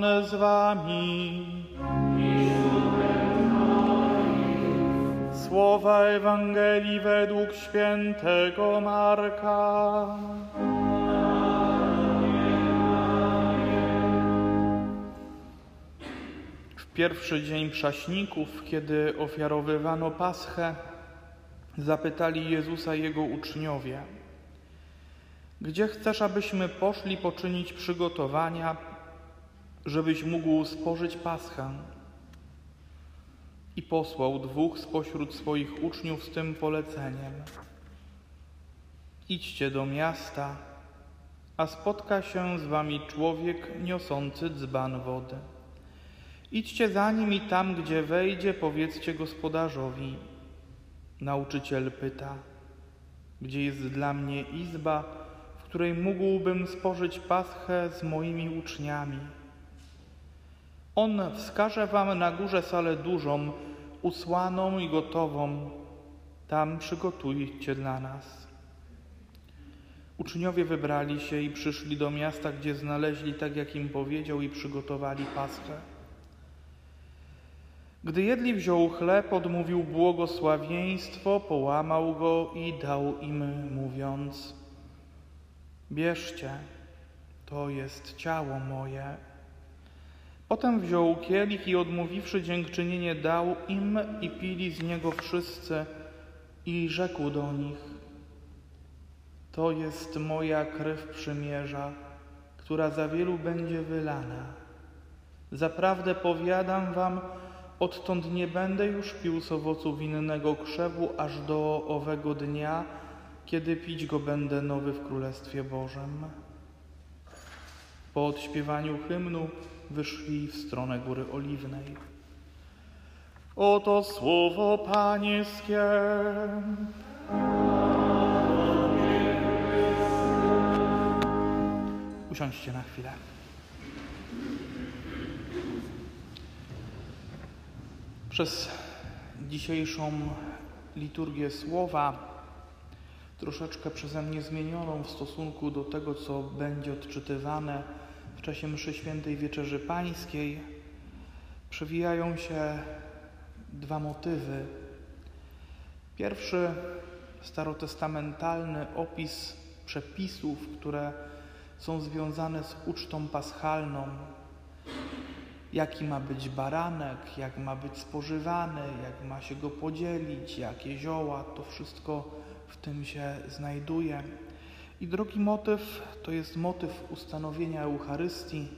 Pan z wami. Słowa Ewangelii według świętego Marka. W pierwszy dzień prześników, kiedy ofiarowywano Paschę, zapytali Jezusa jego uczniowie: Gdzie chcesz, abyśmy poszli poczynić przygotowania, żebyś mógł spożyć Paschę? I posłał dwóch spośród swoich uczniów z tym poleceniem: Idźcie do miasta, a spotka się z wami człowiek niosący dzban wody. Idźcie za nim i tam, gdzie wejdzie, powiedzcie gospodarzowi. Nauczyciel pyta, gdzie jest dla mnie izba, w której mógłbym spożyć paschę z moimi uczniami. On wskaże wam na górze salę dużą, usłaną i gotową. Tam przygotujcie dla nas. Uczniowie wybrali się i przyszli do miasta, gdzie znaleźli tak, jak im powiedział, i przygotowali paschę. Gdy jedli, wziął chleb, odmówił błogosławieństwo, połamał go i dał im, mówiąc: Bierzcie, to jest ciało moje. Potem wziął kielich i odmówiwszy dziękczynienie, dał im i pili z niego wszyscy i rzekł do nich: To jest moja krew przymierza, która za wielu będzie wylana. Zaprawdę powiadam wam, Odtąd nie będę już pił z owocu winnego krzewu aż do owego dnia, kiedy pić go będę nowy w Królestwie Bożym. Po odśpiewaniu hymnu wyszli w stronę Góry Oliwnej. Oto słowo Pańskie. Usiądźcie na chwilę. Przez dzisiejszą liturgię słowa, troszeczkę przeze mnie zmienioną w stosunku do tego, co będzie odczytywane czasie mszy świętej Wieczerzy Pańskiej, przewijają się dwa motywy. Pierwszy starotestamentalny opis przepisów, które są związane z ucztą paschalną, jaki ma być baranek, jak ma być spożywany, jak ma się go podzielić, jakie zioła, to wszystko w tym się znajduje. I drugi motyw to jest motyw ustanowienia Eucharystii,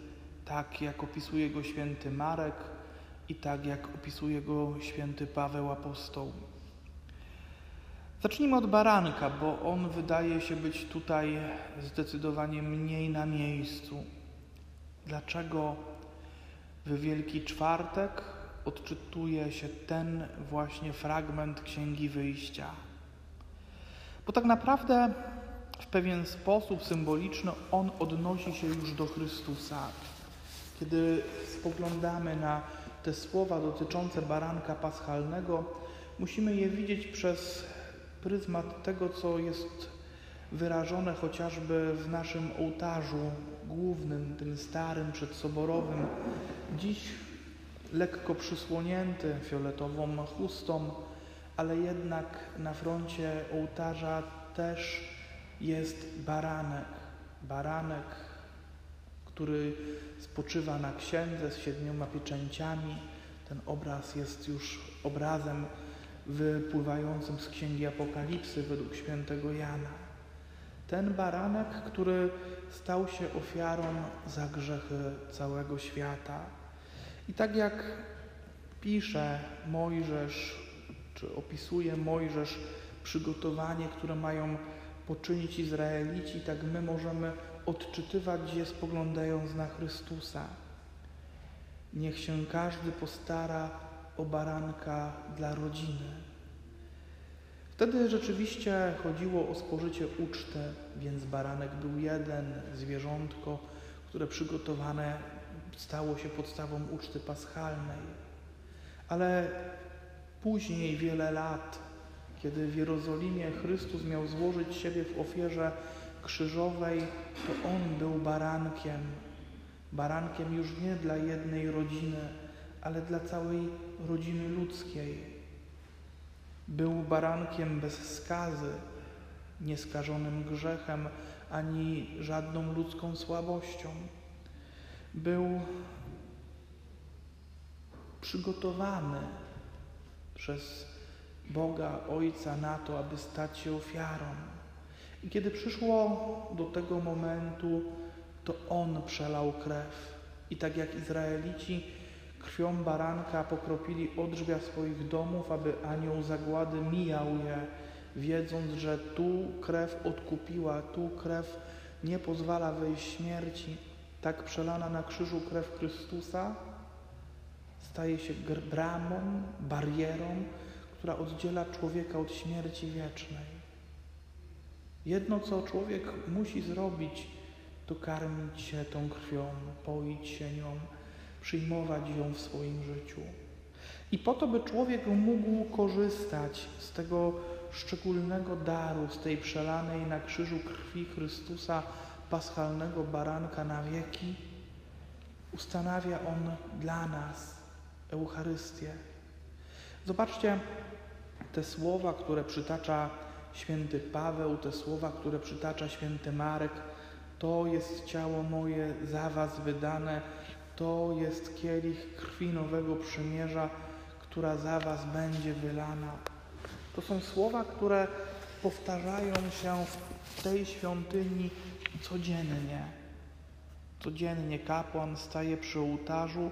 tak jak opisuje go święty Marek i tak jak opisuje go święty Paweł Apostoł. Zacznijmy od baranka, bo on wydaje się być tutaj zdecydowanie mniej na miejscu. Dlaczego w Wielki Czwartek odczytuje się ten właśnie fragment Księgi Wyjścia. Bo tak naprawdę w pewien sposób symboliczny on odnosi się już do Chrystusa. Kiedy spoglądamy na te słowa dotyczące baranka paschalnego, musimy je widzieć przez pryzmat tego, co jest wyrażone chociażby w naszym ołtarzu głównym, tym starym, przedsoborowym, dziś lekko przysłonięty fioletową chustą, ale jednak na froncie ołtarza też jest baranek. Baranek, który spoczywa na księdze z siedmioma pieczęciami. Ten obraz jest już obrazem wypływającym z księgi Apokalipsy według świętego Jana. Ten baranek, który stał się ofiarą za grzechy całego świata. I tak jak pisze Mojżesz, czy opisuje Mojżesz przygotowanie, które mają poczynić Izraelici, tak my możemy odczytywać je spoglądając na Chrystusa. Niech się każdy postara o baranka dla rodziny. Wtedy rzeczywiście chodziło o spożycie uczty, więc baranek był jeden, zwierzątko, które przygotowane stało się podstawą uczty paschalnej. Ale później, wiele lat, kiedy w Jerozolimie Chrystus miał złożyć siebie w ofierze krzyżowej, to On był barankiem. barankiem już nie dla jednej rodziny, ale dla całej rodziny ludzkiej. Był barankiem bez skazy, nieskażonym grzechem ani żadną ludzką słabością. Był przygotowany przez Boga Ojca na to, aby stać się ofiarą. I kiedy przyszło do tego momentu, to On przelał krew. I tak jak Izraelici krwią baranka pokropili odrzwia swoich domów, aby anioł zagłady mijał je, wiedząc, że tu krew odkupiła, tu krew nie pozwala wejść śmierci, tak przelana na krzyżu krew Chrystusa staje się bramą, barierą, która oddziela człowieka od śmierci wiecznej. Jedno, co człowiek musi zrobić, to karmić się tą krwią, poić się nią, przyjmować ją w swoim życiu. I po to, by człowiek mógł korzystać z tego szczególnego daru, z tej przelanej na krzyżu krwi Chrystusa, paschalnego baranka na wieki, ustanawia On dla nas Eucharystię. Zobaczcie te słowa, które przytacza święty Paweł, te słowa, które przytacza święty Marek. To jest ciało moje za was wydane, to jest kielich krwi nowego przymierza, która za was będzie wylana. To są słowa, które powtarzają się w tej świątyni codziennie. Codziennie kapłan staje przy ołtarzu,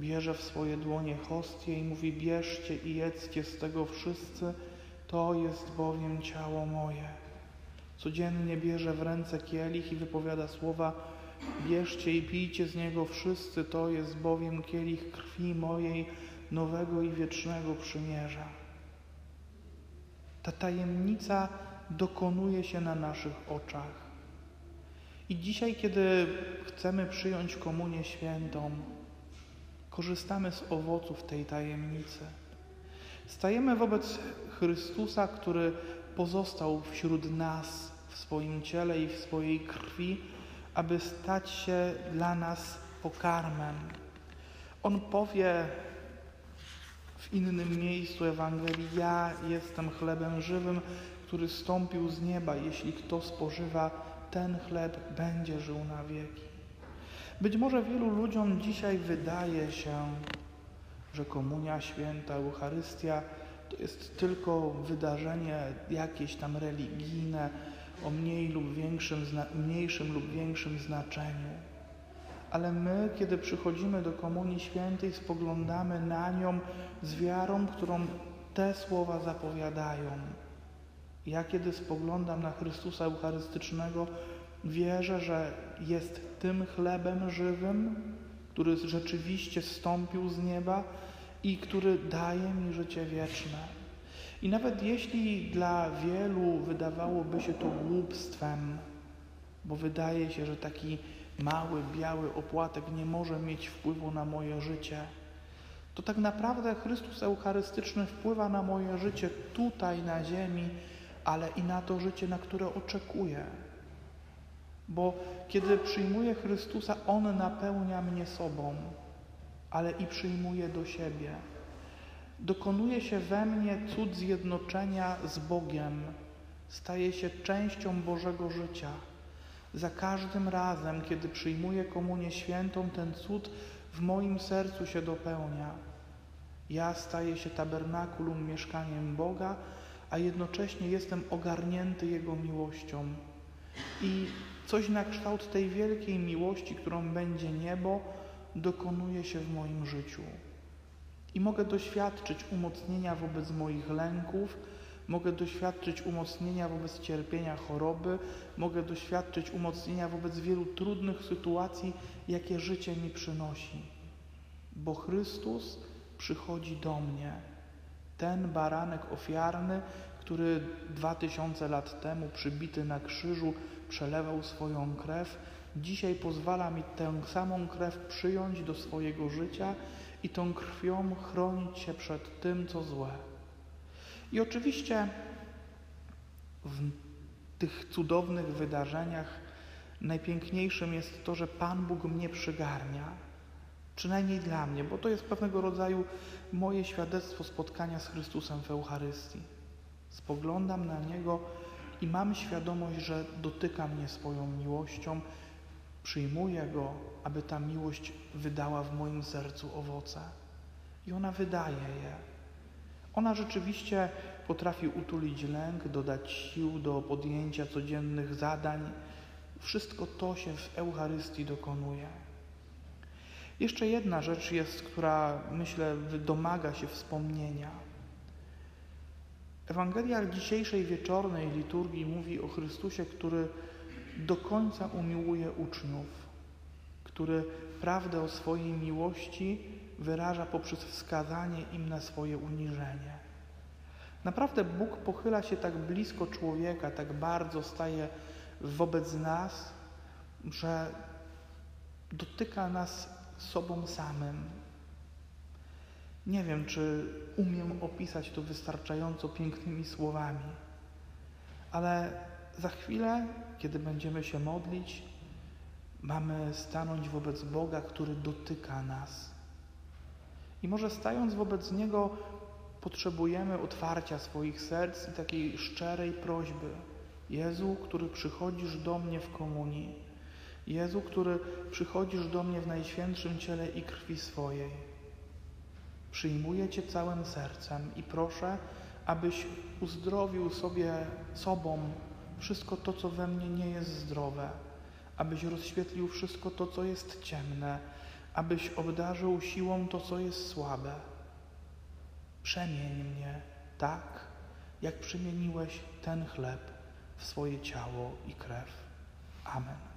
bierze w swoje dłonie hostię i mówi: Bierzcie i jedzcie z tego wszyscy, to jest bowiem ciało moje. Codziennie bierze w ręce kielich i wypowiada słowa: Bierzcie i pijcie z niego wszyscy, to jest bowiem kielich krwi mojej, nowego i wiecznego przymierza. Ta tajemnica dokonuje się na naszych oczach. I dzisiaj, kiedy chcemy przyjąć Komunię Świętą, korzystamy z owoców tej tajemnicy. Stajemy wobec Chrystusa, który pozostał wśród nas w swoim ciele i w swojej krwi, aby stać się dla nas pokarmem. On powie w innym miejscu Ewangelii: Ja jestem chlebem żywym, który stąpił z nieba. Jeśli kto spożywa ten chleb, będzie żył na wieki. Być może wielu ludziom dzisiaj wydaje się, że Komunia Święta, Eucharystia to jest tylko wydarzenie jakieś tam religijne o mniej lub większym, mniejszym lub większym znaczeniu. Ale my, kiedy przychodzimy do Komunii Świętej, spoglądamy na nią z wiarą, którą te słowa zapowiadają. Ja, kiedy spoglądam na Chrystusa Eucharystycznego, wierzę, że jest tym chlebem żywym, który rzeczywiście zstąpił z nieba i który daje mi życie wieczne. I nawet jeśli dla wielu wydawałoby się to głupstwem, bo wydaje się, że taki mały, biały opłatek nie może mieć wpływu na moje życie, to tak naprawdę Chrystus Eucharystyczny wpływa na moje życie tutaj na ziemi, ale i na to życie, na które oczekuję. Bo kiedy przyjmuję Chrystusa, On napełnia mnie sobą ale i przyjmuje do siebie. Dokonuje się we mnie cud zjednoczenia z Bogiem, staje się częścią Bożego życia. Za każdym razem, kiedy przyjmuję Komunię Świętą, ten cud w moim sercu się dopełnia. Ja staję się tabernakulum, mieszkaniem Boga, a jednocześnie jestem ogarnięty Jego miłością. I coś na kształt tej wielkiej miłości, którą będzie niebo, dokonuje się w moim życiu. I mogę doświadczyć umocnienia wobec moich lęków, mogę doświadczyć umocnienia wobec cierpienia choroby, mogę doświadczyć umocnienia wobec wielu trudnych sytuacji, jakie życie mi przynosi. Bo Chrystus przychodzi do mnie. Ten baranek ofiarny, który dwa tysiące lat temu przybity na krzyżu przelewał swoją krew, Dzisiaj pozwala mi tę samą krew przyjąć do swojego życia i tą krwią chronić się przed tym, co złe. I oczywiście w tych cudownych wydarzeniach Najpiękniejszym jest to, że Pan Bóg mnie przygarnia, przynajmniej dla mnie, bo to jest pewnego rodzaju moje świadectwo spotkania z Chrystusem w Eucharystii. Spoglądam na Niego i mam świadomość, że dotyka mnie swoją miłością, przyjmuję Go, aby ta miłość wydała w moim sercu owoce. I ona wydaje je. Ona rzeczywiście potrafi utulić lęk, dodać sił do podjęcia codziennych zadań. Wszystko to się w Eucharystii dokonuje. Jeszcze jedna rzecz jest, która myślę domaga się wspomnienia. Ewangelia dzisiejszej wieczornej liturgii mówi o Chrystusie, który do końca umiłuje uczniów, który prawdę o swojej miłości wyraża poprzez wskazanie im na swoje uniżenie. Naprawdę Bóg pochyla się tak blisko człowieka, tak bardzo staje wobec nas, że dotyka nas sobą samym. Nie wiem, czy umiem opisać to wystarczająco pięknymi słowami, ale za chwilę, kiedy będziemy się modlić, mamy stanąć wobec Boga, który dotyka nas. I może stając wobec Niego, potrzebujemy otwarcia swoich serc i takiej szczerej prośby. Jezu, który przychodzisz do mnie w komunii, Jezu, który przychodzisz do mnie w najświętszym ciele i krwi swojej. Przyjmuję Cię całym sercem i proszę, abyś uzdrowił sobie sobą wszystko to, co we mnie nie jest zdrowe, abyś rozświetlił wszystko to, co jest ciemne, abyś obdarzył siłą to, co jest słabe. Przemień mnie tak, jak przemieniłeś ten chleb w swoje ciało i krew. Amen.